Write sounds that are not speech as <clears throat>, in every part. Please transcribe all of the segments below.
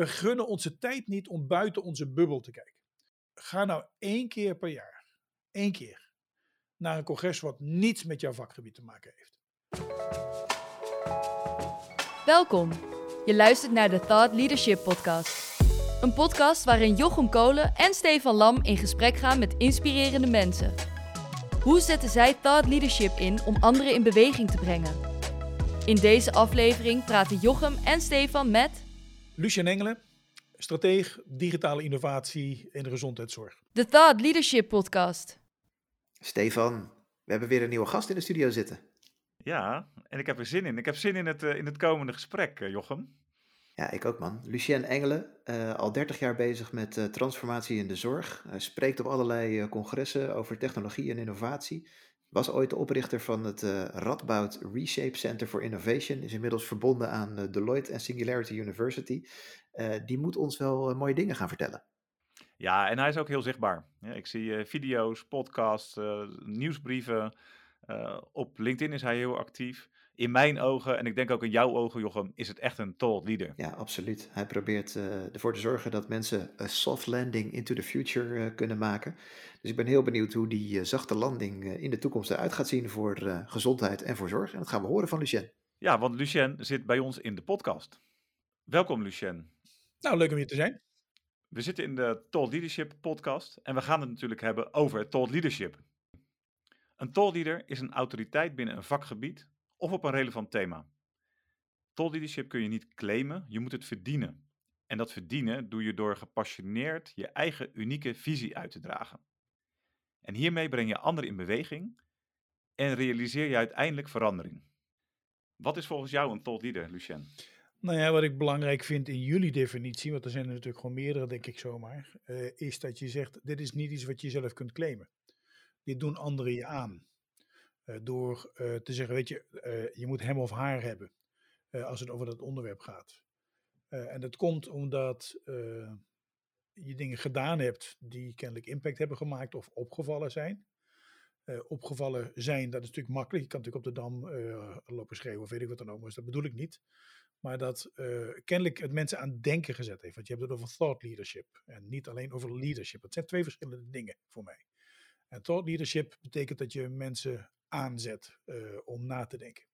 We gunnen onze tijd niet om buiten onze bubbel te kijken. Ga nou één keer per jaar, één keer, naar een congres wat niets met jouw vakgebied te maken heeft. Welkom. Je luistert naar de Thought Leadership Podcast. Een podcast waarin Jochem Kolen en Stefan Lam in gesprek gaan met inspirerende mensen. Hoe zetten zij Thought Leadership in om anderen in beweging te brengen? In deze aflevering praten Jochem en Stefan met Lucien Engelen, strateeg digitale innovatie in de gezondheidszorg. de Thought Leadership Podcast. Stefan, we hebben weer een nieuwe gast in de studio zitten. Ja, en ik heb er zin in. Ik heb zin in het, eh, in het komende gesprek, eh, Jochem. Ja, ik ook man. Lucien Engelen, eh, al 30 jaar bezig met eh, transformatie in de zorg. Hij spreekt op allerlei congressen over technologie en innovatie. Was ooit de oprichter van het eh, Radboud Reshape Center for Innovation. Is inmiddels verbonden aan eh, Deloitte en Singularity University. Eh, die moet ons wel mooie dingen gaan vertellen. Ja, en hij is ook heel zichtbaar. Ik zie video's, podcasts, nieuwsbrieven. Op LinkedIn is hij heel actief. In mijn ogen, en ik denk ook in jouw ogen, Jochem, is het echt een thought leader. Ja, absoluut. Hij probeert eh, ervoor te zorgen dat mensen een soft landing into the future eh, kunnen maken. Dus ik ben heel benieuwd hoe die eh, zachte landing in de toekomst eruit gaat zien voor eh, gezondheid en voor zorg. En dat gaan we horen van Lucien. Ja, want Lucien zit bij ons in de podcast. Welkom, Lucien. Nou, leuk om hier te zijn. We zitten in de Thought Leadership podcast en we gaan het natuurlijk hebben over thought leadership. Een thought leader is een autoriteit binnen een vakgebied of op een relevant thema. Thought leadership kun je niet claimen, je moet het verdienen. En dat verdienen doe je door gepassioneerd je eigen unieke visie uit te dragen. En hiermee breng je anderen in beweging en realiseer je uiteindelijk verandering. Wat is volgens jou een thought leader, Lucien? Nou ja, wat ik belangrijk vind in jullie definitie, want er zijn er natuurlijk gewoon meerdere, denk ik zomaar, eh, is dat je zegt, dit is niet iets wat je zelf kunt claimen. Dit doen anderen je aan. Eh, door eh, te zeggen, weet je, eh, je moet hem of haar hebben als het over dat onderwerp gaat. En dat komt omdat je dingen gedaan hebt die kennelijk impact hebben gemaakt of opgevallen zijn. Opgevallen zijn, dat is natuurlijk makkelijk. Je kan natuurlijk op de dam lopen schreeuwen of weet ik wat dan ook, maar dat bedoel ik niet. Maar dat kennelijk het mensen aan denken gezet heeft. Want je hebt het over thought leadership en niet alleen over leadership. Het zijn twee verschillende dingen voor mij. En thought leadership betekent dat je mensen aanzet eh, om na te denken.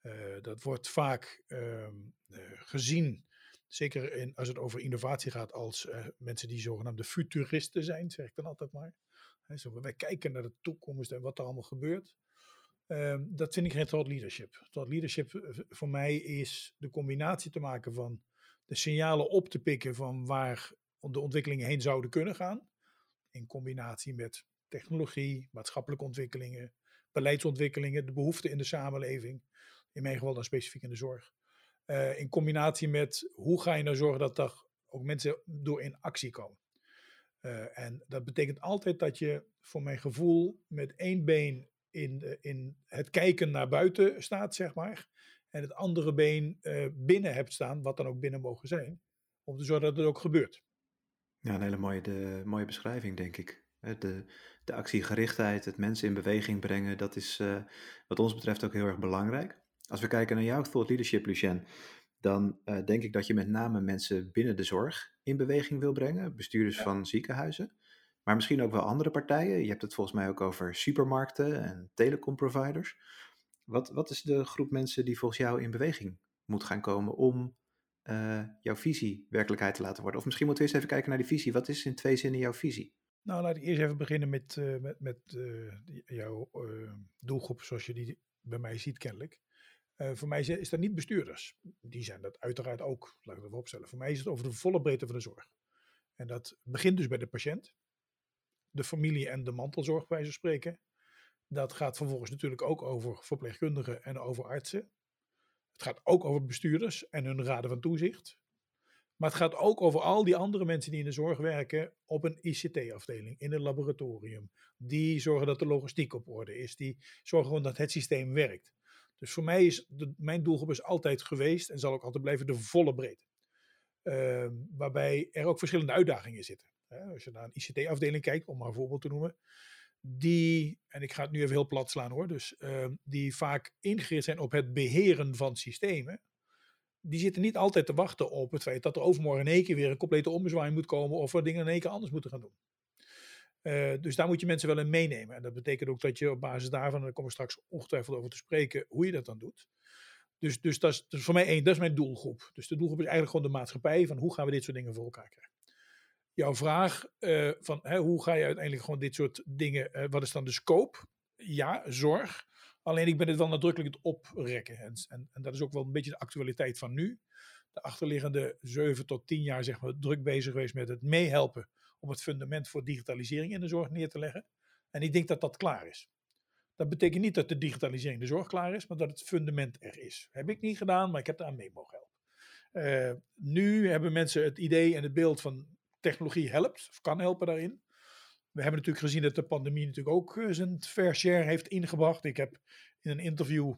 Eh, dat wordt vaak ehm, eh, gezien, zeker in, als het over innovatie gaat, als mensen die zogenaamde futuristen zijn, zeg ik dan altijd maar. Hè, zo, wij kijken naar de toekomst en wat er allemaal gebeurt. Ehm, dat vind ik geen thought leadership. Thought leadership voor mij is de combinatie te maken van de signalen op te pikken van waar de ontwikkelingen heen zouden kunnen gaan. In combinatie met technologie, maatschappelijke ontwikkelingen, beleidsontwikkelingen, de behoeften in de samenleving. In mijn geval dan specifiek in de zorg. Eh, in combinatie met hoe ga je nou zorgen dat er ook mensen door in actie komen. Eh, en dat betekent altijd dat je, voor mijn gevoel, met één been in, in het kijken naar buiten staat, zeg maar. En het andere been eh, binnen hebt staan, wat dan ook binnen mogen zijn. Om te zorgen dat het ook gebeurt. Ja, een hele mooie, de, mooie beschrijving, denk ik. De, de actiegerichtheid, het mensen in beweging brengen, dat is eh, wat ons betreft ook heel erg belangrijk. Als we kijken naar jouw thought leadership, Lucien, dan eh, denk ik dat je met name mensen binnen de zorg in beweging wil brengen, bestuurders van ziekenhuizen, maar misschien ook wel andere partijen. Je hebt het volgens mij ook over supermarkten en telecomproviders. Wat, wat is de groep mensen die volgens jou in beweging moet gaan komen om eh, jouw visie werkelijkheid te laten worden? Of misschien moeten we eerst even kijken naar die visie. Wat is in twee zinnen jouw visie? Nou, laat ik eerst even beginnen met, eh, met, met eh, jouw eh, doelgroep, zoals je die bij mij ziet kennelijk. Voor mij is dat niet bestuurders. Die zijn dat uiteraard ook, laat ik even opstellen. Voor mij is het over de volle breedte van de zorg. En dat begint dus bij de patiënt, de familie en de mantelzorg, bij van spreken. Dat gaat vervolgens natuurlijk ook over verpleegkundigen en over artsen. Het gaat ook over bestuurders en hun raden van toezicht. Maar het gaat ook over al die andere mensen die in de zorg werken op een ICT-afdeling, in een laboratorium. Die zorgen dat de logistiek op orde is. Die zorgen gewoon dat het systeem werkt. Dus voor mij is mijn doelgroep is altijd geweest en zal ook altijd blijven de volle breedte. Ehm, waarbij er ook verschillende uitdagingen zitten. Als je naar een ICT-afdeling kijkt, om maar een voorbeeld te noemen. Die, en ik ga het nu even heel plat slaan hoor, dus ehm, die vaak ingericht zijn op het beheren van systemen die zitten niet altijd te wachten op het feit dat er overmorgen in één keer weer een complete ommezwaai moet komen of we dingen in één keer anders moeten gaan doen. Uh, dus daar moet je mensen wel in meenemen. En dat betekent ook dat je op basis daarvan, en daar komen we straks ongetwijfeld over te spreken, hoe je dat dan doet. Dus, dus dat is voor mij één, dat is mijn doelgroep. Dus de doelgroep is eigenlijk gewoon de maatschappij van hoe gaan we dit soort dingen voor elkaar krijgen. Jouw vraag uh, van hè, hoe ga je uiteindelijk gewoon dit soort dingen, uh, wat is dan de scope? Ja, zorg. Alleen ik ben het wel nadrukkelijk het oprekken. En, en, en, dat is ook wel een beetje de actualiteit van nu. De achterliggende zeven tot tien jaar zeg maar druk bezig geweest met het meehelpen om het fundament voor digitalisering in de zorg neer te leggen. En ik denk dat dat klaar is. Dat betekent niet dat de digitalisering de zorg klaar is, maar dat het fundament er is. Heb ik niet gedaan, maar ik heb daar aan mee mogen helpen. Uh, nu hebben mensen het idee en het beeld van technologie helpt, of kan helpen daarin. We hebben natuurlijk gezien dat de pandemie natuurlijk ook uh, zijn fair share heeft ingebracht. Ik heb in een interview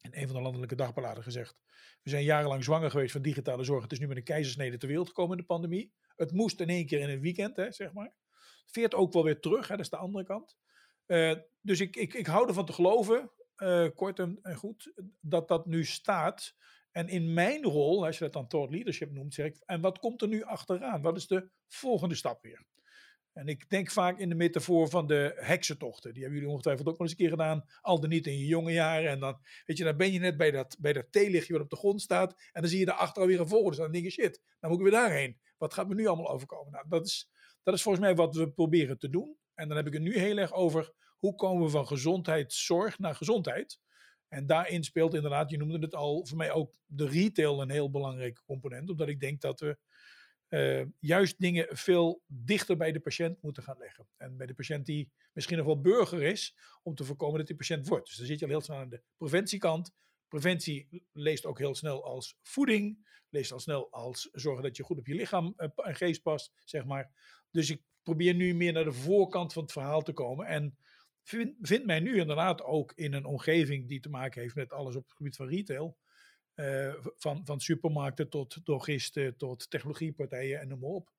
in een van de landelijke dagbladen gezegd. We zijn jarenlang zwanger geweest van digitale zorg. Het is nu met een keizersnede ter wereld gekomen in de pandemie. Het moest in één keer in een weekend, hè, zeg maar. Veert ook wel weer terug, hè, dat is de andere kant. Uh, dus ik, ik, ik hou ervan te geloven, uh, kort en, en, goed, dat dat nu staat. En in mijn rol, als je dat dan thought leadership noemt, zeg ik, en wat komt er nu achteraan? Wat is de volgende stap weer? En ik denk vaak in de metafoor van de heksentochten. Die hebben jullie ongetwijfeld ook wel eens een keer gedaan. Al dan niet in je jonge jaren. En dan, weet je, dan ben je net bij dat, bij dat theelichtje wat op de grond staat. En dan zie je daarachter alweer een volgende. Dus dan denk je, shit, dan moet ik weer daarheen. Wat gaat me nu allemaal overkomen? Nou, dat is, dat is volgens mij wat we proberen te doen. En dan heb ik het nu heel erg over hoe komen we van gezondheidszorg naar gezondheid. En daarin speelt inderdaad, je noemde het al, voor mij ook de retail een heel belangrijke component. Omdat ik denk dat we uh, juist dingen veel dichter bij de patiënt moeten gaan leggen. En bij de patiënt die misschien nog wel burger is, om te voorkomen dat die patiënt wordt. Dus dan zit je al heel snel aan de preventiekant. Preventie leest ook heel snel als voeding, leest al snel als zorgen dat je goed op je lichaam uh, en geest past, zeg maar. Dus ik probeer nu meer naar de voorkant van het verhaal te komen. En vind, vind mij nu inderdaad ook in een omgeving die te maken heeft met alles op het gebied van retail. Uh, van, van supermarkten tot drogisten, tot technologiepartijen en noem maar op.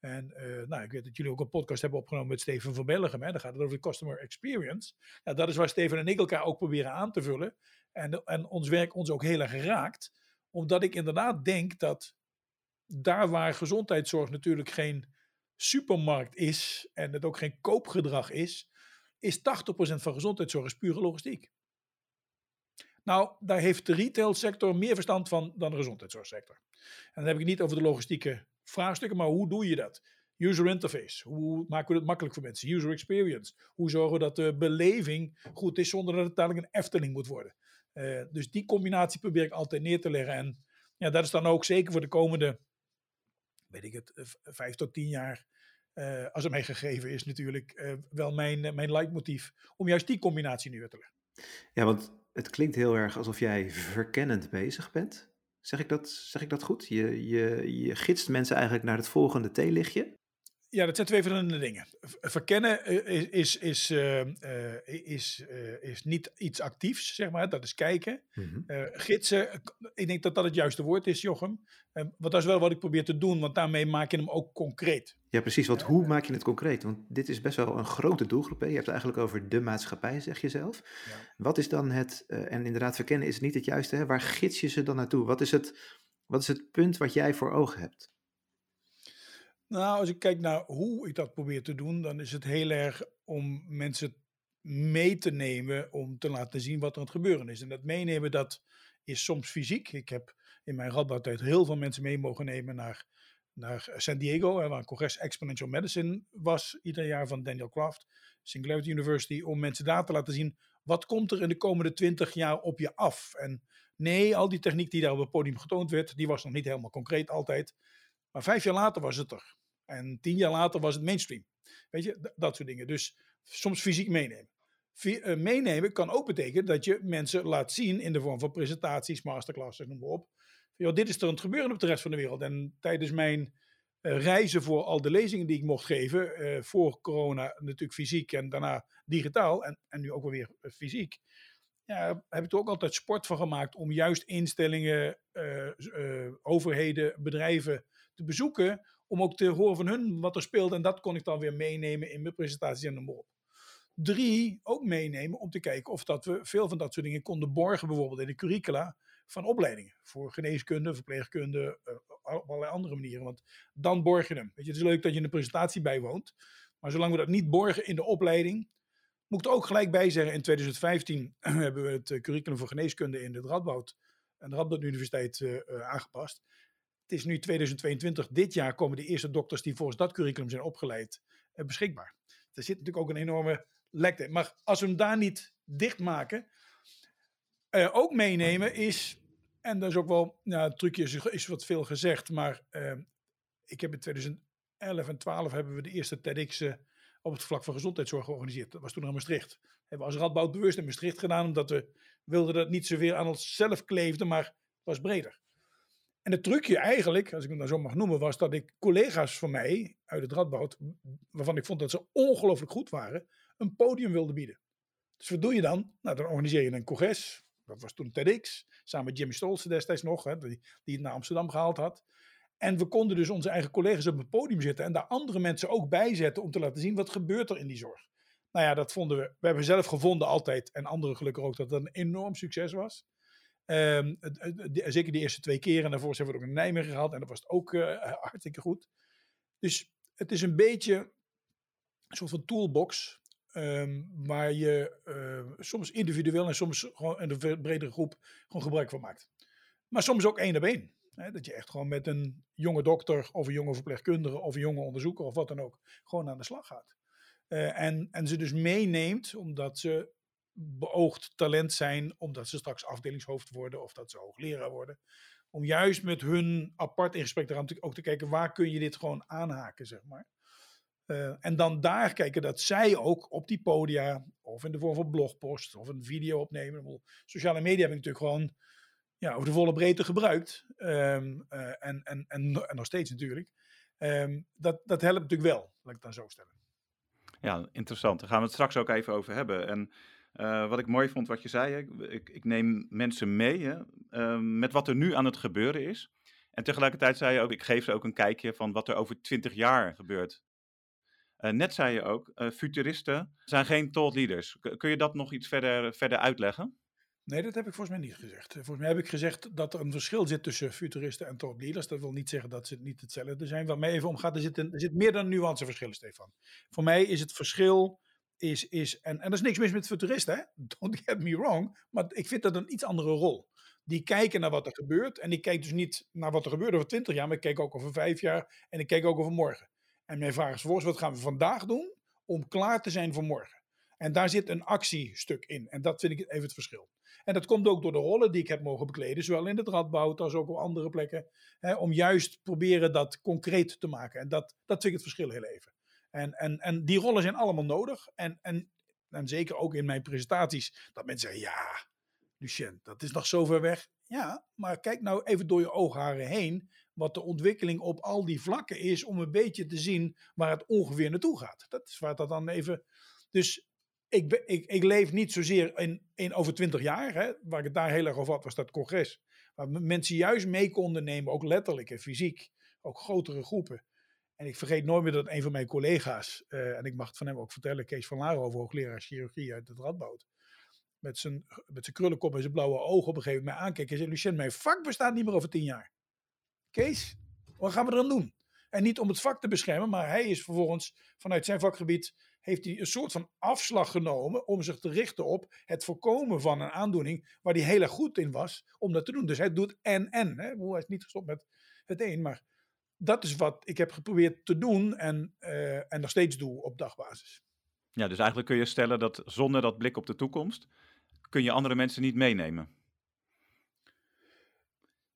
En uh, nou, ik weet dat jullie ook een podcast hebben opgenomen met Steven van Bellegem. Hè? Dan gaat het over de customer experience. Ja, dat is waar Steven en ik elkaar ook proberen aan te vullen. En, en ons werk ons ook heel erg raakt. Omdat ik inderdaad denk dat daar waar gezondheidszorg natuurlijk geen supermarkt is en het ook geen koopgedrag is, is 80% van gezondheidszorg is pure logistiek. Nou, daar heeft de retailsector meer verstand van dan de gezondheidszorgsector. En dan heb ik het niet over de logistieke vraagstukken, maar hoe doe je dat? User interface. Hoe maken we het makkelijk voor mensen? User experience. Hoe zorgen we dat de beleving goed is zonder dat het dadelijk een Efteling moet worden? Uh, dus die combinatie probeer ik altijd neer te leggen. En ja, dat is dan ook zeker voor de komende, weet ik het, vijf tot tien jaar uh, als het mij gegeven is natuurlijk, wel mijn, mijn leidmotief om juist die combinatie neer te leggen. Ja, want het klinkt heel erg alsof jij verkennend bezig bent. Zeg ik dat, zeg ik dat goed? Je, je, je gidst mensen eigenlijk naar het volgende theelichtje? Ja, dat zijn twee verschillende dingen. Verkennen is, is, is, uh, is, uh, is niet iets actiefs, zeg maar. Dat is kijken. Uh, gidsen, ik denk dat dat het juiste woord is, Jochem. want dat is wel wat ik probeer te doen, want daarmee maak je hem ook concreet. Ja, precies. Want hoe maak je het concreet? Want dit is best wel een grote doelgroep. Hè? Je hebt het eigenlijk over de maatschappij, zeg je zelf. Ja. Wat is dan het, en inderdaad, verkennen is niet het juiste. Hè? Waar gids je ze dan naartoe? Wat is, het, wat is het punt wat jij voor ogen hebt? Nou, als ik kijk naar hoe ik dat probeer te doen, dan is het heel erg om mensen mee te nemen om te laten zien wat er aan het gebeuren is. En dat meenemen, dat is soms fysiek. Ik heb in mijn radboudtijd heel veel mensen mee mogen nemen naar, naar San Diego, waar een congres Exponential Medicine was, ieder jaar van Daniel Kraft, Singularity University, om mensen daar te laten zien, wat komt er in de komende twintig jaar op je af? En nee, al die techniek die daar op het podium getoond werd, die was nog niet helemaal concreet altijd. Maar vijf jaar later was het er. En tien jaar later was het mainstream. Weet je, dat soort dingen. Dus soms fysiek meenemen. Uh, meenemen kan ook betekenen dat je mensen laat zien in de vorm van presentaties, masterclasses, noem maar op. Joh, dit is er aan het gebeuren op de rest van de wereld. En tijdens mijn uh, reizen voor al de lezingen die ik mocht geven, uh, voor corona natuurlijk fysiek en daarna digitaal en, en nu ook wel weer fysiek, ja, heb ik er ook altijd sport van gemaakt om juist instellingen, overheden, bedrijven te bezoeken om ook te horen van hun wat er speelt. En dat kon ik dan weer meenemen in mijn presentaties en noem op. Drie, ook meenemen om te kijken of dat we veel van dat soort dingen konden borgen, bijvoorbeeld in de curricula, van opleidingen. Voor geneeskunde, verpleegkunde, uh, op allerlei andere manieren. Want dan borg je hem. Weet je, het is leuk dat je een presentatie bijwoont. Maar zolang we dat niet borgen in de opleiding, moet ik er ook gelijk bij zeggen, in 2015 <clears throat> hebben we het curriculum voor geneeskunde in de Radboud en de Radboud Universiteit uh, aangepast. Het is nu 2022. Dit jaar komen de eerste dokters die volgens dat curriculum zijn opgeleid uh, beschikbaar. Er zit natuurlijk ook een enorme lek in. Maar als we hem daar niet dichtmaken, uh, ook meenemen is, en dat is ook wel, het trucje is, is wat veel gezegd, maar ik heb in 2011 en 12 hebben we de eerste TEDx op het vlak van gezondheidszorg georganiseerd. Dat was toen in Maastricht. Hebben we als Radboud bewust in Maastricht gedaan, omdat we wilden dat niet zoveel aan onszelf kleefde, maar was breder. En het trucje eigenlijk, als ik het nou zo mag noemen, was dat ik collega's van mij uit het Radboud, waarvan ik vond dat ze ongelooflijk goed waren, een podium wilde bieden. Dus wat doe je dan? Nou, dan organiseer je een congres. Dat was toen TEDx, samen met Jimmy Stolze destijds nog, hè, die, die het naar Amsterdam gehaald had. En we konden dus onze eigen collega's op het podium zetten en daar andere mensen ook bij zetten om te laten zien wat gebeurt er in die zorg. Nou ja, dat vonden we. We hebben zelf gevonden altijd, en anderen gelukkig ook, dat het een enorm succes was. Um, zeker de eerste twee keren. En daarvoor hebben we het ook in Nijmegen gehad. En dat was het ook uh, <laughs> hartstikke goed. Dus het is een beetje een soort van toolbox. Um, waar je uh, soms individueel en soms gewoon in een bredere groep gewoon gebruik van maakt. Maar soms ook één op één. Hè, dat je echt gewoon met een jonge dokter of een jonge verpleegkundige of een jonge onderzoeker of wat dan ook gewoon aan de slag gaat. Uh, en, en ze dus meeneemt omdat ze beoogd talent zijn, omdat ze straks afdelingshoofd worden of dat ze hoogleraar worden. Om juist met hun apart in gesprek te gaan, ook te kijken waar kun je dit gewoon aanhaken, zeg maar. Uh, en dan daar kijken dat zij ook op die podia, of in de vorm van blogpost, of een video opnemen. Sociale media heb ik natuurlijk gewoon ja, over de volle breedte gebruikt. Um, uh, en, en, en, en, nog steeds natuurlijk. Um, dat, dat helpt natuurlijk wel, laat ik het dan zo stellen. Ja, interessant. Daar gaan we het straks ook even over hebben. En uh, wat ik mooi vond wat je zei, ik, ik neem mensen mee hè, uh, met wat er nu aan het gebeuren is. En tegelijkertijd zei je ook, ik geef ze ook een kijkje van wat er over twintig jaar gebeurt. Uh, net zei je ook, futuristen zijn geen thought leaders. kun je dat nog iets verder, verder uitleggen? Nee, dat heb ik volgens mij niet gezegd. Volgens mij heb ik gezegd dat er een verschil zit tussen futuristen en thought leaders. Dat wil niet zeggen dat ze niet hetzelfde zijn. Waar mij even om gaat, er zit, er zit meer dan nuanceverschillen, Stefan. Voor mij is het verschil is, is en, en er is niks mis met futuristen, hè? <laughs> don't get me wrong, maar ik vind dat een iets andere rol. Die kijken naar wat er gebeurt en ik kijk dus niet naar wat er gebeurt over twintig jaar, maar ik kijk ook over vijf jaar en ik kijk ook over morgen. En mijn vraag is wat gaan we vandaag doen om klaar te zijn voor morgen? En daar zit een actiestuk in en dat vind ik even het verschil. En dat komt ook door de rollen die ik heb mogen bekleden, zowel in het Radboud als ook op andere plekken, hè, om juist proberen dat concreet te maken. En dat, dat vind ik het verschil heel even. En, en, en die rollen zijn allemaal nodig. En, en, en zeker ook in mijn presentaties, dat mensen zeggen, ja, Lucien, dat is nog zo ver weg. Ja, maar kijk nou even door je oogharen heen wat de ontwikkeling op al die vlakken is om een beetje te zien waar het ongeveer naartoe gaat. Dat is waar dat dan even. Dus ik, ik, ik leef niet zozeer in, in over twintig jaar, hè, waar ik het daar heel erg over had, was dat congres. Waar mensen juist mee konden nemen, ook letterlijk en fysiek, ook grotere groepen. En ik vergeet nooit meer dat een van mijn collega's, uh, en ik mag het van hem ook vertellen, Kees van Laarhoven, hoogleraar chirurgie uit het Radboud, met zijn, met zijn krullenkop en zijn blauwe ogen op een gegeven moment mij aankijkt en zei, Lucien, mijn vak bestaat niet meer over tien jaar. Kees, wat gaan we dan doen? En niet om het vak te beschermen, maar hij is vervolgens vanuit zijn vakgebied heeft hij een soort van afslag genomen om zich te richten op het voorkomen van een aandoening waar hij heel erg goed in was om dat te doen. Dus hij doet en en. Hè? Hij is niet gestopt met het een, maar dat is wat ik heb geprobeerd te doen en, uh, en nog steeds doe op dagbasis. Ja, dus eigenlijk kun je stellen dat zonder dat blik op de toekomst kun je andere mensen niet meenemen.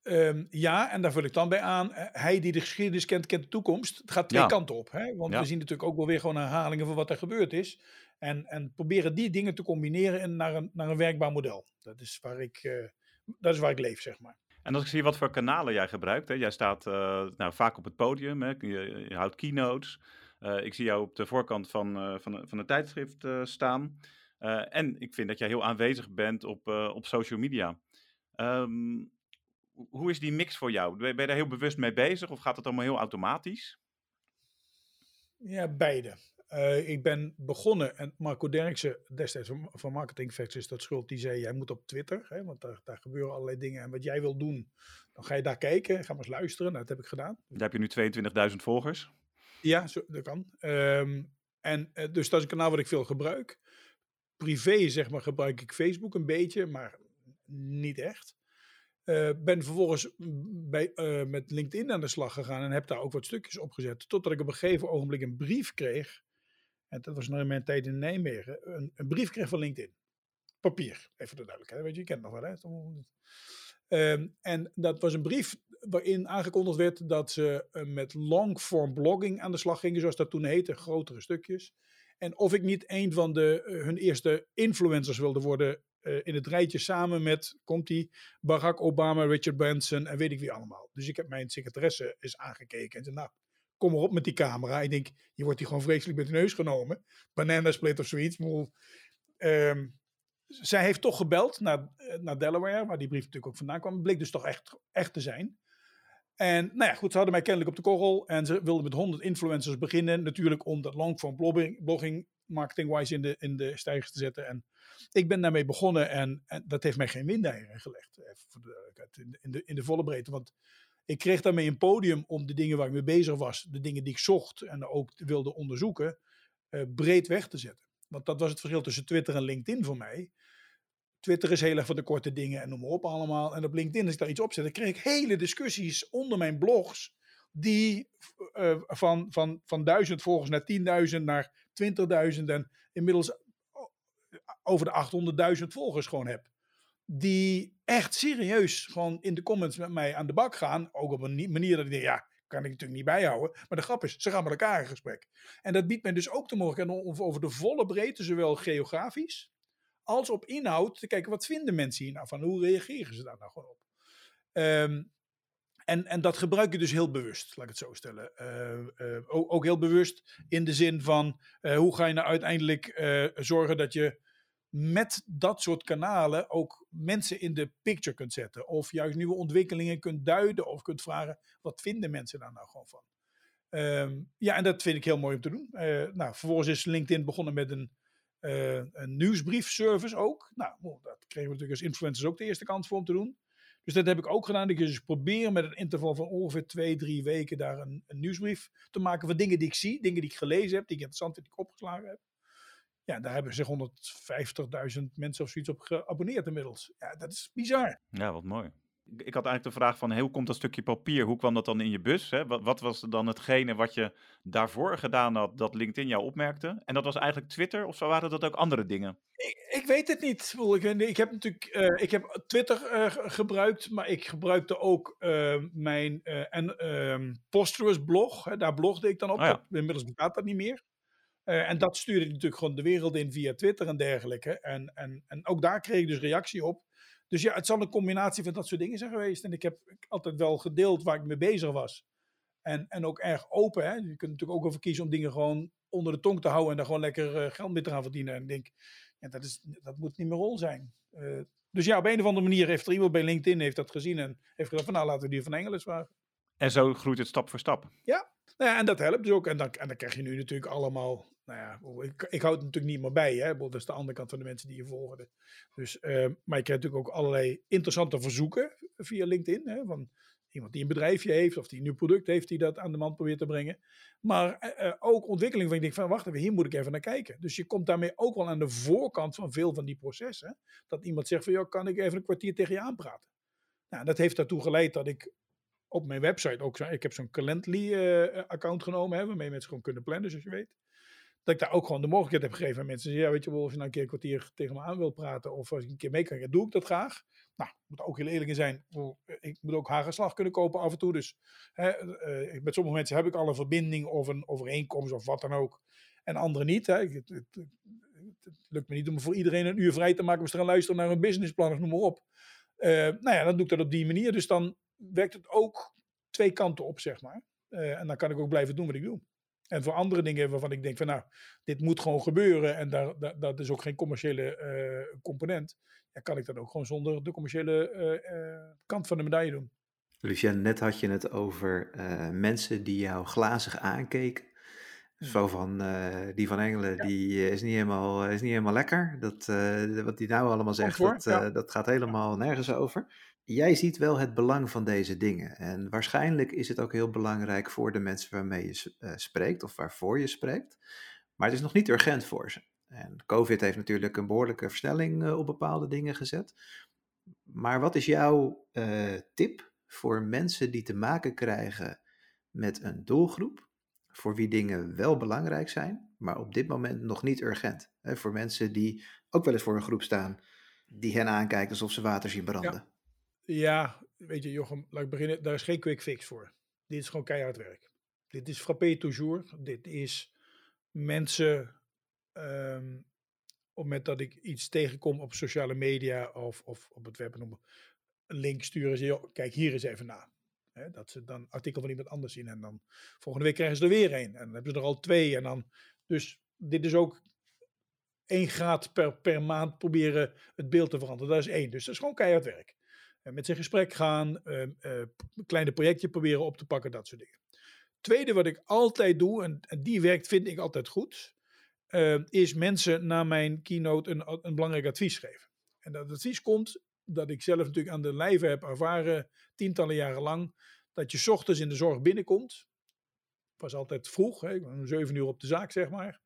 Um, ja, en daar vul ik dan bij aan. Eh, hij die de geschiedenis kent, kent de toekomst. Het gaat twee ja. kanten op. Hè? Want ja. we zien natuurlijk ook wel weer gewoon herhalingen van wat er gebeurd is. En, en proberen die dingen te combineren en naar een, naar een werkbaar model. Dat is, waar ik, uh, dat is waar ik leef, zeg maar. En als ik zie wat voor kanalen jij gebruikt, hè? jij staat uh, nou, vaak op het podium, hè? Je, je houdt keynotes. Uh, ik zie jou op de voorkant van, uh, van, van het tijdschrift staan. en ik vind dat jij heel aanwezig bent op, op social media. Um, hoe is die mix voor jou? Ben je daar heel bewust mee bezig of gaat het allemaal heel automatisch? Ja, beide. Uh, ik ben begonnen en Marco Derksen, destijds van, van Marketing Facts is dat schuld, die zei: Jij moet op Twitter, hè, want daar, daar, gebeuren allerlei dingen. En wat jij wil doen, dan ga je daar kijken, ga maar eens luisteren. Nou, dat heb ik gedaan. Daar heb je nu 22.000 volgers. Ja, zo, dat kan. Um, en uh, dus dat is een kanaal wat ik veel gebruik. Privé, zeg maar, gebruik ik Facebook een beetje, maar niet echt. Uh, ben vervolgens bij, uh, met LinkedIn aan de slag gegaan en heb daar ook wat stukjes opgezet. Totdat ik op een gegeven ogenblik een brief kreeg. En dat was nog in mijn tijd in Nijmegen. Een, een brief kreeg van LinkedIn. Papier, even de duidelijkheid. Weet je, je kent nog wel, hè? Uh, en dat was een brief waarin aangekondigd werd dat ze uh, met longform blogging aan de slag gingen, zoals dat toen heette, grotere stukjes. En of ik niet een van de, hun eerste influencers wilde worden uh, in het rijtje samen met, komt die, Barack Obama, Richard Branson en weet ik wie allemaal. Dus ik heb mijn secretaresse eens aangekeken en zei, nou, kom maar op met die camera. Ik denk, je wordt die gewoon vreselijk met de neus genomen. Banana split of zoiets. Um, zij heeft toch gebeld naar, naar Delaware, waar die brief natuurlijk ook vandaan kwam. Het bleek dus toch echt, echt te zijn. En nou ja, goed, ze hadden mij kennelijk op de korrel en ze wilden met 100 influencers beginnen. Natuurlijk om dat longform blogging, blogging marketing-wise in de, in de stijgers te zetten. En ik ben daarmee begonnen en, en dat heeft mij geen windeieren gelegd. Even voor de, in, de, in de volle breedte. Want ik kreeg daarmee een podium om de dingen waar ik mee bezig was, de dingen die ik zocht en ook wilde onderzoeken, uh, breed weg te zetten. Want dat was het verschil tussen Twitter en LinkedIn voor mij. Twitter is heel erg van de korte dingen en noem maar op allemaal. En op LinkedIn, als ik daar iets op zet, dan kreeg ik hele discussies onder mijn blogs. Die uh, van, van, van 1000 volgers naar 10.000 naar 20.000 en inmiddels over de 800.000 volgers gewoon heb. Die echt serieus gewoon in de comments met mij aan de bak gaan. Ook op een manier dat ik denk, ja, kan ik natuurlijk niet bijhouden. Maar de grap is, ze gaan met elkaar in gesprek. En dat biedt mij dus ook de mogelijkheid om over de volle breedte, zowel geografisch als op inhoud, te kijken wat vinden mensen hier nou van. Hoe reageren ze daar nou gewoon op? Um, en, en dat gebruik je dus heel bewust, laat ik het zo stellen. Uh, uh, ook, heel bewust in de zin van uh, hoe ga je nou uiteindelijk zorgen dat je met dat soort kanalen ook mensen in de picture kunt zetten. Of juist nieuwe ontwikkelingen kunt duiden of kunt vragen, wat vinden mensen daar nou gewoon van? Um, ja, en dat vind ik heel mooi om te doen. nou, vervolgens is LinkedIn begonnen met een, een nieuwsbriefservice ook. Nou, dat kregen we natuurlijk als influencers ook de eerste kans voor om te doen. Dus dat heb ik ook gedaan. Ik dus proberen met een interval van ongeveer twee, drie weken daar een, een, nieuwsbrief te maken van dingen die ik zie, dingen die ik gelezen heb, die ik interessant vind, die ik opgeslagen heb. Ja, daar hebben zich 150.000 mensen of zoiets op geabonneerd inmiddels. Ja, dat is bizar. Ja, wat mooi ik had eigenlijk de vraag van, hoe komt dat stukje papier, hoe kwam dat dan in je bus? Hè? Wat, wat, was dan hetgene wat je daarvoor gedaan had, dat LinkedIn jou opmerkte? En dat was eigenlijk Twitter, of zo waren dat ook andere dingen? Ik, ik weet het niet. Ik, ik heb natuurlijk uh, ik heb Twitter uh, gebruikt, maar ik gebruikte ook uh, mijn en, ehm, Posterous blog. Hè, daar blogde ik dan op. Oh ja. Inmiddels bestaat dat niet meer. En dat stuurde ik natuurlijk gewoon de wereld in via Twitter en dergelijke. En, en, en ook daar kreeg ik dus reactie op. Dus ja, het zal een combinatie van dat soort dingen zijn geweest. En ik heb altijd wel gedeeld waar ik mee bezig was. En, en ook erg open. Hè? Je kunt natuurlijk ook over kiezen om dingen gewoon onder de tong te houden en daar gewoon lekker uh, geld mee te gaan verdienen. En ik denk, ja, dat, is, dat moet niet meer rol zijn. Uh, dus ja, op een of andere manier heeft er iemand bij LinkedIn heeft dat gezien en heeft gezegd van nou laten we die van Engels vragen. En zo groeit het stap voor stap. Ja, nou ja en dat helpt dus ook. En dan, en dan krijg je nu natuurlijk allemaal nou ja, ik, ik hou het natuurlijk niet meer bij. Hè? Dat is de andere kant van de mensen die je volgen. Dus, uh, maar je krijgt natuurlijk ook allerlei interessante verzoeken via LinkedIn. Hè? Van iemand die een bedrijfje heeft of die een nieuw product heeft die dat aan de man probeert te brengen. Maar uh, ook ontwikkeling van ik denk van wacht even, hier moet ik even naar kijken. Dus je komt daarmee ook wel aan de voorkant van veel van die processen. Dat iemand zegt van ja, kan ik even een kwartier tegen je aanpraten. Nou, dat heeft daartoe geleid dat ik op mijn website ook, ik heb zo'n Calendly uh, account genomen, hè, waarmee mensen gewoon kunnen plannen, zoals je weet dat ik daar ook gewoon de mogelijkheid heb gegeven aan mensen. Ja, weet je wel, als je nou een keer een kwartier tegen me aan wil praten of als ik een keer mee kan, ja, doe ik dat graag. Nou, moet ook heel eerlijk zijn. Ik moet ook hagelslag kunnen kopen af en toe. Dus hè, uh, met sommige mensen heb ik al een verbinding of een overeenkomst of wat dan ook. En anderen niet. Hè. Het, het, lukt me niet om voor iedereen een uur vrij te maken. We gaan luisteren naar een businessplan of noem maar op. Uh, nou ja, dan doe ik dat op die manier. Dus dan werkt het ook twee kanten op, zeg maar. En dan kan ik ook blijven doen wat ik doe. En voor andere dingen waarvan ik denk van nou, dit moet gewoon gebeuren en daar, daar dat is ook geen commerciële uh, component. Ja, kan ik dat ook gewoon zonder de commerciële uh, uh, kant van de medaille doen. Lucien, net had je het over mensen die jou glazig aankeken. Zo van, eh, die van Engelen, Ja. die is, niet helemaal, is niet helemaal lekker. Dat, eh, wat die nou allemaal zegt, voor, dat, ja. eh, dat gaat helemaal nergens over. Jij ziet wel het belang van deze dingen. En waarschijnlijk is het ook heel belangrijk voor de mensen waarmee je eh, spreekt of waarvoor je spreekt. Maar het is nog niet urgent voor ze. En COVID heeft natuurlijk een behoorlijke versnelling eh, op bepaalde dingen gezet. Maar wat is jouw eh, tip voor mensen die te maken krijgen met een doelgroep, voor wie dingen wel belangrijk zijn, maar op dit moment nog niet urgent? Hè, voor mensen die ook wel eens voor een groep staan, die hen aankijkt alsof ze water zien branden. Ja, weet je, Jochem, laat ik beginnen. Daar is geen quick fix voor. Dit is gewoon keihard werk. Dit is frappé toujours. Dit is mensen. ehm, op het moment dat ik iets tegenkom op sociale media of, of op het web, een link sturen ze, kijk hier eens even na. Dat ze dan artikel van iemand anders zien en dan volgende week krijgen ze er weer een. En dan hebben ze er al twee. En dan, dus dit is ook één graad per, per maand proberen het beeld te veranderen. Dat is één. Dus dat is gewoon keihard werk. En met zijn gesprek gaan, eh, eh, p- kleine projectje proberen op te pakken, dat soort dingen. Tweede wat ik altijd doe, en, die werkt vind ik altijd goed, eh, is mensen na mijn keynote een, een belangrijk advies geven. En dat advies komt dat ik zelf natuurlijk aan de lijve heb ervaren, tientallen jaren lang, dat je ochtends in de zorg binnenkomt. was altijd vroeg, hè, om zeven uur op de zaak, zeg maar.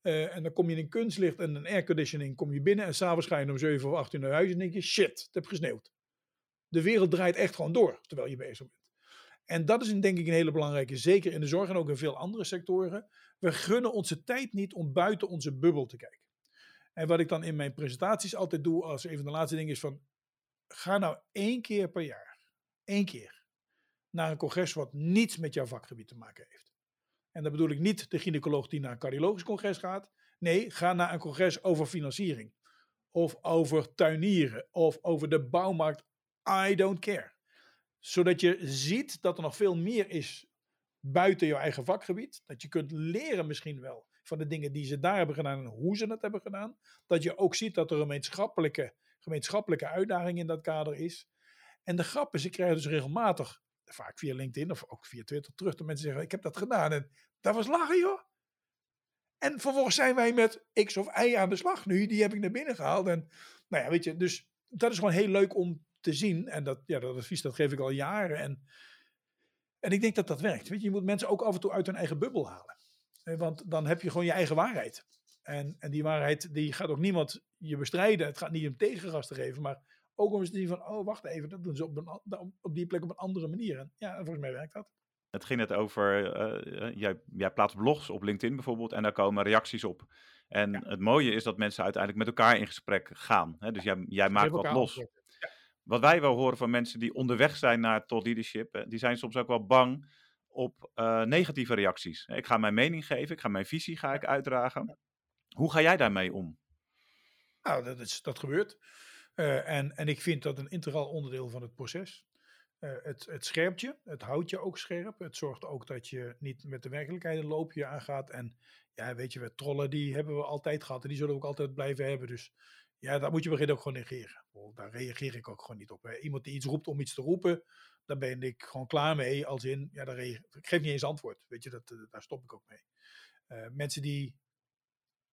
Eh, en dan kom je in kunstlicht en een airconditioning, kom je binnen en s'avonds ga je om zeven of acht uur naar huis en denk je, shit, het heeft gesneeuwd. De wereld draait echt gewoon door terwijl je bezig bent. En dat is denk ik een hele belangrijke, zeker in de zorg en ook in veel andere sectoren. We gunnen onze tijd niet om buiten onze bubbel te kijken. En wat ik dan in mijn presentaties altijd doe, als een van de laatste dingen is van, ga nou één keer per jaar, één keer, naar een congres wat niets met jouw vakgebied te maken heeft. En dan bedoel ik niet de gynaecoloog die naar een cardiologisch congres gaat. Nee, ga naar een congres over financiering. Of over tuinieren. Of over de bouwmarkt. I don't care. Zodat je ziet dat er nog veel meer is buiten jouw eigen vakgebied. Dat je kunt leren misschien wel van de dingen die ze daar hebben gedaan en hoe ze het hebben gedaan. Dat je ook ziet dat er een gemeenschappelijke, gemeenschappelijke uitdaging in dat kader is. En de grap is, ik krijg dus regelmatig, vaak via LinkedIn of ook via Twitter, terug dat mensen zeggen, ik heb dat gedaan en dat was lachen joh. En vervolgens zijn wij met X of Y aan de slag nu, die heb ik naar binnen gehaald. En nou ja, weet je, dus dat is gewoon heel leuk om te zien. En dat, ja, dat advies dat geef ik al jaren. En, en ik denk dat dat werkt. Weet je, je moet mensen ook af en toe uit hun eigen bubbel halen. Eh, Want dan heb je gewoon je eigen waarheid. En, en die waarheid, die gaat ook niemand je bestrijden. Het gaat niet om tegengas te geven, maar ook om eens te zien van, oh wacht even, dat doen ze op, een, op die plek op een andere manier. En ja, volgens mij werkt dat. Het ging net over, eh, eh, jij, jij plaatst blogs op LinkedIn bijvoorbeeld en daar komen reacties op. En het mooie is dat mensen uiteindelijk met elkaar in gesprek gaan. Hè? Dus jij, jij maakt wat los. Wat wij wel horen van mensen die onderweg zijn naar tot leadership, die zijn soms ook wel bang op eh, negatieve reacties. Ik ga mijn mening geven, ik ga mijn visie ga ik uitdragen. Hoe ga jij daarmee om? Nou, dat, is, dat gebeurt. Eh, en, en ik vind dat een integraal onderdeel van het proces. Eh, het, het scherpt je, het houdt je ook scherp. Het zorgt ook dat je niet met de werkelijkheid een loopje aangaat. En ja, weet je, we trollen die hebben we altijd gehad en die zullen we ook altijd blijven hebben. Dus ja, daar moet je beginnen ook gewoon negeren. Daar reageer ik ook gewoon niet op. Iemand die iets roept om iets te roepen, daar ben ik gewoon klaar mee. Als in, ja, daar ik geef niet eens antwoord. Weet je, dat, eh, daar stop ik ook mee. Eh, mensen die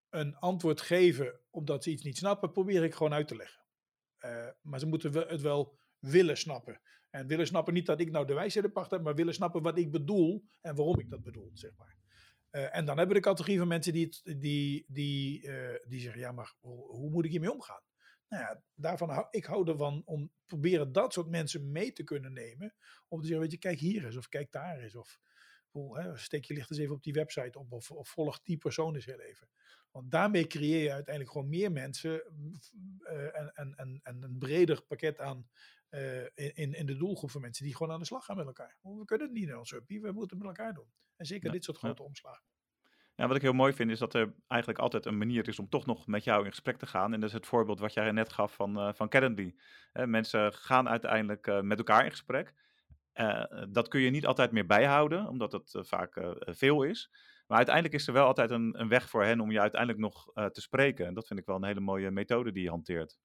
een antwoord geven omdat ze iets niet snappen, probeer ik gewoon uit te leggen. Eh, maar ze moeten het wel willen snappen. En willen snappen niet dat ik nou de wijsheid in pacht heb, maar willen snappen wat ik bedoel en waarom ik dat bedoel, zeg maar. Eh, en dan hebben we de categorie van mensen die, die, die, eh, die zeggen, ja, maar hoe, moet ik hiermee omgaan? Nou ja, daarvan ik hou ervan om proberen dat soort mensen mee te kunnen nemen. Om te zeggen, weet je, kijk hier eens of kijk daar eens. Of hè, steek je licht eens even op die website op of, of volg die persoon eens heel even. Want daarmee creëer je uiteindelijk gewoon meer mensen eh, en, en, en, en een breder pakket aan eh, in, in de doelgroep van mensen die gewoon aan de slag gaan met elkaar. Want we kunnen het niet in ons uppie, we moeten het met elkaar doen. En zeker Ja, dit soort ja. grote omslagen. Ja, wat ik heel mooi vind is dat er eigenlijk altijd een manier is om toch nog met jou in gesprek te gaan. En dat is het voorbeeld wat jij net gaf van, eh van Calendly. Eh, mensen gaan uiteindelijk met elkaar in gesprek. Dat kun je niet altijd meer bijhouden, omdat eh, vaak veel is. Maar uiteindelijk is er wel altijd een, een weg voor hen om je uiteindelijk nog te spreken. En dat vind ik wel een hele mooie methode die je hanteert.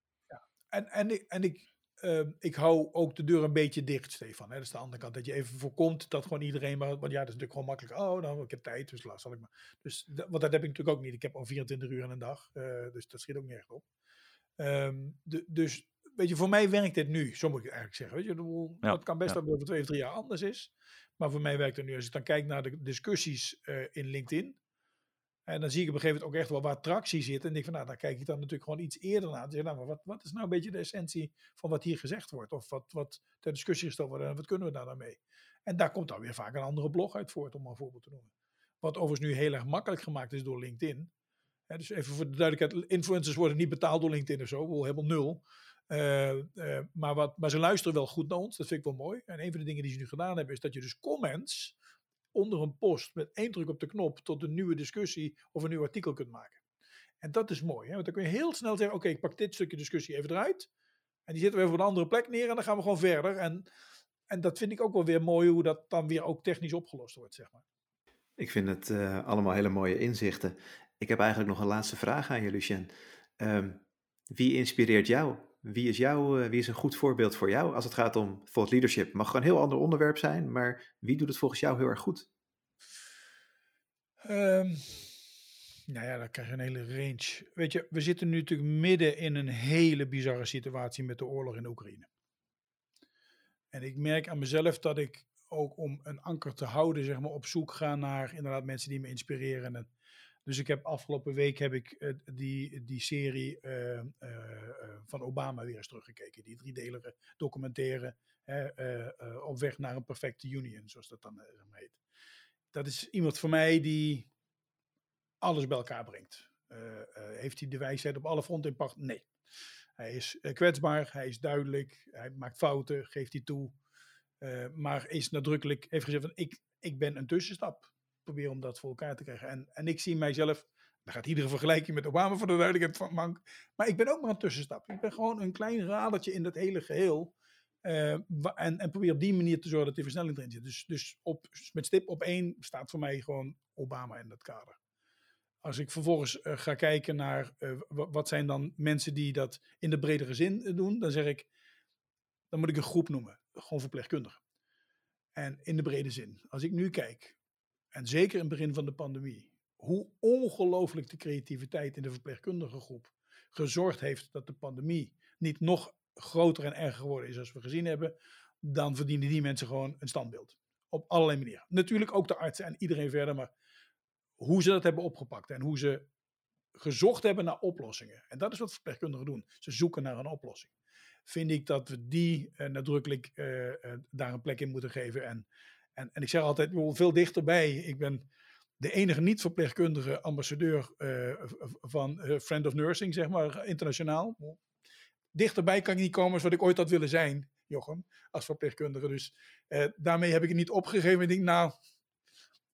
En, en, ik, en ik, ehm, ik hou ook de deur een beetje dicht, Stefan. Hè? Dat is de andere kant. Dat je even voorkomt dat gewoon iedereen maar. Want ja, dat is natuurlijk gewoon makkelijk. Oh, nou, ik heb tijd, dus laat zal ik maar. Dus, dat- want dat heb ik natuurlijk ook niet. Ik heb al 24 uur in een dag. eh, dus dat schiet ook niet echt op. Ehm, de, dus, weet je, voor mij werkt dit nu. Zo moet ik eigenlijk zeggen. Weet je, Ja, het kan best ja. dat het over twee of drie jaar anders is. Maar voor mij werkt het nu. Als ik dan kijk naar de discussies eh, in LinkedIn. En dan zie ik op een gegeven moment ook echt wel waar tractie zit. En denk van, nou, dan kijk ik dan natuurlijk gewoon iets eerder naar. Zeg nou, wat, wat is nou een beetje de essentie van wat hier gezegd wordt? Of wat, wat ter discussie gesteld wordt en wat kunnen we daar dan mee? En daar komt dan weer vaak een andere blog uit voort, om een voorbeeld te noemen. Wat overigens nu heel erg makkelijk gemaakt is door LinkedIn. Dus even voor de duidelijkheid, influencers worden niet betaald door LinkedIn of zo, helemaal nul. Eh, eh, maar, wat, maar ze luisteren wel goed naar ons, dat vind ik wel mooi. En een van de dingen die ze nu gedaan hebben, is dat je dus comments onder een post met één druk op de knop tot een nieuwe discussie of een nieuw artikel kunt maken. En dat is mooi, hè? want dan kun je heel snel zeggen, oké, ik pak dit stukje discussie even eruit. En die zetten we even op een andere plek neer en dan gaan we gewoon verder. En, en dat vind ik ook wel weer mooi, hoe dat dan weer ook technisch opgelost wordt, zeg maar. Ik vind het eh, allemaal hele mooie inzichten. Ik heb eigenlijk nog een laatste vraag aan je, Lucien. Ehm, wie inspireert jou? Wie is, jou, eh, wie is een goed voorbeeld voor jou als het gaat om thought leadership? Mag gewoon een heel ander onderwerp zijn, maar wie doet het volgens jou heel erg goed? Ehm, nou ja, dan krijg je een hele range. Weet je, we zitten nu natuurlijk midden in een hele bizarre situatie met de oorlog in Oekraïne. En ik merk aan mezelf dat ik ook om een anker te houden, zeg maar, op zoek ga naar inderdaad mensen die me inspireren. En, dus ik heb afgelopen week heb ik eh, die, die serie eh, eh, van Obama weer eens teruggekeken. Die driedelige documentaire op weg naar een perfecte union, zoals dat dan heet. Dat is iemand voor mij die alles bij elkaar brengt. Heeft hij de wijsheid op alle fronten in pacht? Nee. Hij is kwetsbaar, hij is duidelijk, hij maakt fouten, geeft hij toe. Maar is nadrukkelijk, heeft gezegd van ik, ik ben een tussenstap. Probeer om dat voor elkaar te krijgen. En, en ik zie mijzelf, dan gaat iedere vergelijking met Obama voor de duidelijkheid van Mank. Maar ik ben ook maar een tussenstap. Ik ben gewoon een klein radertje in dat hele geheel. Eh, en, en probeer op die manier te zorgen dat die versnelling erin zit. Dus, dus op, met stip op één staat voor mij gewoon Obama in dat kader. Als ik vervolgens eh, ga kijken naar eh, wa- wat zijn dan mensen die dat in de bredere zin doen, dan zeg ik, dan moet ik een groep noemen, gewoon verpleegkundigen. En in de brede zin, als ik nu kijk, en zeker in het begin van de pandemie, hoe ongelooflijk de creativiteit in de verpleegkundige groep gezorgd heeft dat de pandemie niet nog groter en erger geworden is als we gezien hebben, dan verdienen die mensen gewoon een standbeeld. Op allerlei manieren. Natuurlijk ook de artsen en iedereen verder, maar hoe ze dat hebben opgepakt en hoe ze gezocht hebben naar oplossingen. En dat is wat verpleegkundigen doen. Ze zoeken naar een oplossing. Vind ik dat we die eh, nadrukkelijk eh, eh, daar een plek in moeten geven. En, en, en ik zeg altijd, veel dichterbij. Ik ben de enige niet-verpleegkundige ambassadeur eh, van eh, Friend of Nursing, zeg maar, internationaal. Dichterbij kan ik niet komen als wat ik ooit had willen zijn, Jochem, als verpleegkundige. Dus eh, daarmee heb ik het niet opgegeven. Ik denk, nou,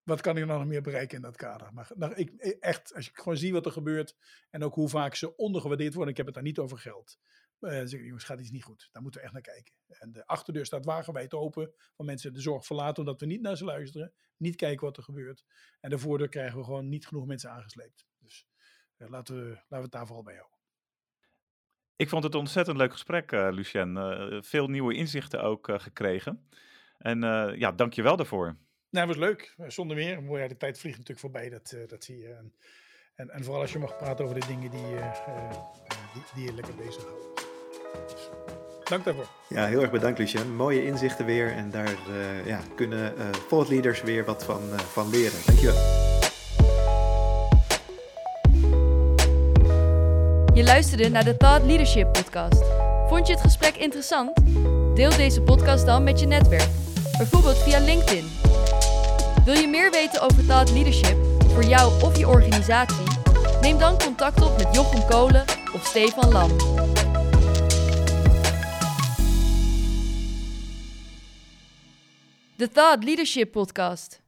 wat kan ik nou nog meer bereiken in dat kader? Maar nou, ik, echt, als ik gewoon zie wat er gebeurt en ook hoe vaak ze ondergewaardeerd worden, ik heb het daar niet over geld. Dan zeg ik, jongens, gaat iets niet goed. Daar moeten we echt naar kijken. En de achterdeur staat wagenwijd open van mensen de zorg verlaten omdat we niet naar ze luisteren, niet kijken wat er gebeurt. En de voordeur krijgen we gewoon niet genoeg mensen aangesleept. Dus eh, laten, we, laten we het daar vooral bij houden. Ik vond het een ontzettend leuk gesprek, eh Lucien. Veel nieuwe inzichten ook gekregen. En ja, dank je wel daarvoor. Nou, het was leuk. Zonder meer. Mooi, ja, de tijd vliegt natuurlijk voorbij, dat, dat zie je. En, en, en vooral als je mag praten over de dingen die, die, die je lekker bezighouden. Dank daarvoor. Ja, heel erg bedankt Lucien. Mooie inzichten weer en daar eh, ja, kunnen eh thought leaders weer wat van, eh, van leren. Dankjewel. Je luisterde naar de Thought Leadership Podcast. Vond je het gesprek interessant? Deel deze podcast dan met je netwerk, bijvoorbeeld via LinkedIn. Wil je meer weten over Thought Leadership voor jou of je organisatie? Neem dan contact op met Jochem Kolen of Stefan Lam. De Thought Leadership Podcast.